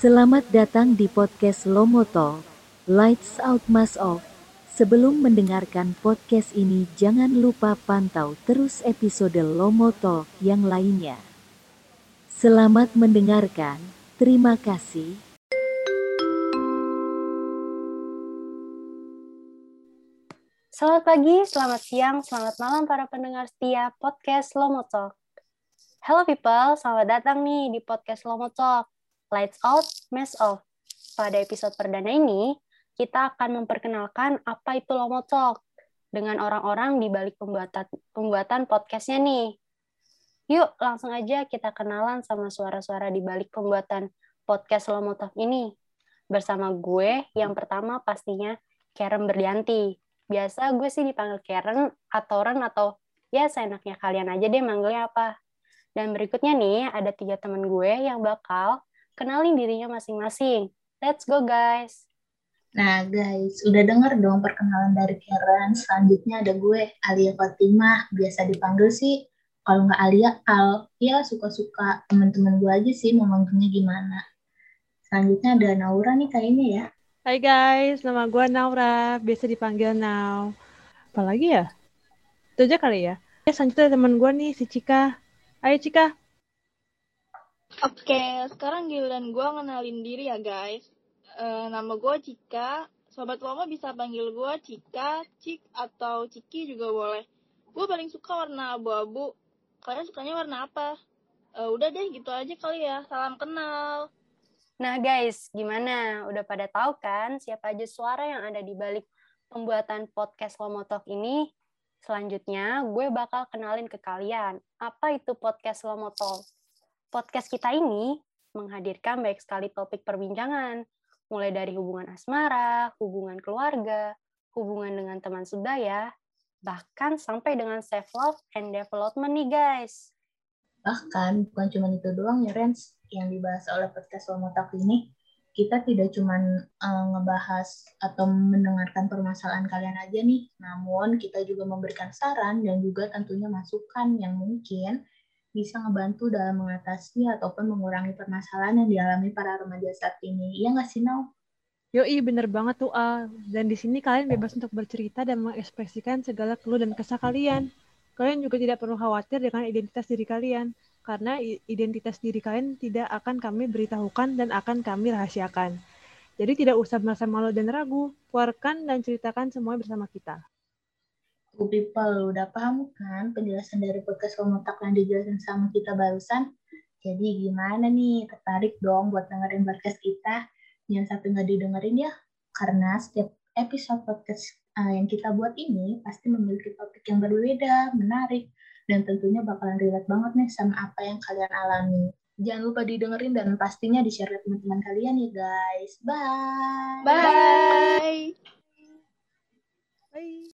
Selamat datang di podcast Lomoto, Lights Out Mas Off. Sebelum mendengarkan podcast ini jangan lupa pantau terus episode Lomoto yang lainnya. Selamat mendengarkan, terima kasih. Selamat pagi, selamat siang, selamat malam para pendengar setia podcast Lomotok. Hello people, selamat datang nih di podcast Lomotok. Lights out, mess off. Pada episode perdana ini, kita akan memperkenalkan apa itu Lomotok dengan orang-orang di balik pembuatan pembuatan podcastnya nih. Yuk, langsung aja kita kenalan sama suara-suara di balik pembuatan podcast Lomotok ini. Bersama gue, yang pertama pastinya Karen Berlianti biasa gue sih dipanggil Karen atau Ren atau ya seenaknya kalian aja deh manggilnya apa. Dan berikutnya nih ada tiga teman gue yang bakal kenalin dirinya masing-masing. Let's go guys. Nah guys, udah denger dong perkenalan dari Karen. Selanjutnya ada gue, Alia Fatima. Biasa dipanggil sih, kalau nggak Alia, Al. Ya suka-suka teman-teman gue aja sih mau manggilnya gimana. Selanjutnya ada Naura nih kayaknya ya. Hai guys, nama gue Naura, biasa dipanggil Nau. Apalagi ya? Itu aja kali ya. Ya, selanjutnya teman gue nih, si Cika. Ayo Cika. Oke, sekarang giliran gue ngenalin diri ya guys. E, nama gue Cika. Sobat Lama bisa panggil gue Cika, Cik, atau Ciki juga boleh. Gue paling suka warna abu-abu. Kalian sukanya warna apa? E, udah deh, gitu aja kali ya. Salam kenal. Nah guys, gimana? Udah pada tahu kan siapa aja suara yang ada di balik pembuatan podcast Lomotok ini? Selanjutnya, gue bakal kenalin ke kalian apa itu podcast Lomotok. Podcast kita ini menghadirkan baik sekali topik perbincangan, mulai dari hubungan asmara, hubungan keluarga, hubungan dengan teman sebaya, bahkan sampai dengan self-love and development nih guys. Bahkan bukan cuma itu doang ya Rens, yang dibahas oleh podcast Lomotak ini, kita tidak cuma uh, ngebahas atau mendengarkan permasalahan kalian aja nih, namun kita juga memberikan saran dan juga tentunya masukan yang mungkin bisa ngebantu dalam mengatasi ataupun mengurangi permasalahan yang dialami para remaja saat ini. Iya nggak sih, Nau? Yoi, bener banget tuh, Al. Dan di sini kalian bebas untuk bercerita dan mengekspresikan segala keluh dan kesah kalian. Kalian juga tidak perlu khawatir dengan identitas diri kalian karena identitas diri kalian tidak akan kami beritahukan dan akan kami rahasiakan. Jadi tidak usah merasa malu dan ragu, keluarkan dan ceritakan semuanya bersama kita. Bu people, udah paham kan penjelasan dari podcast Lomotak yang dijelasin sama kita barusan? Jadi gimana nih, tertarik dong buat dengerin podcast kita? Yang satu nggak didengerin ya, karena setiap episode podcast uh, yang kita buat ini pasti memiliki topik yang berbeda, menarik, dan tentunya bakalan relate banget nih sama apa yang kalian alami. Jangan lupa didengerin dan pastinya di-share ke teman-teman kalian ya guys. Bye. Bye. Bye.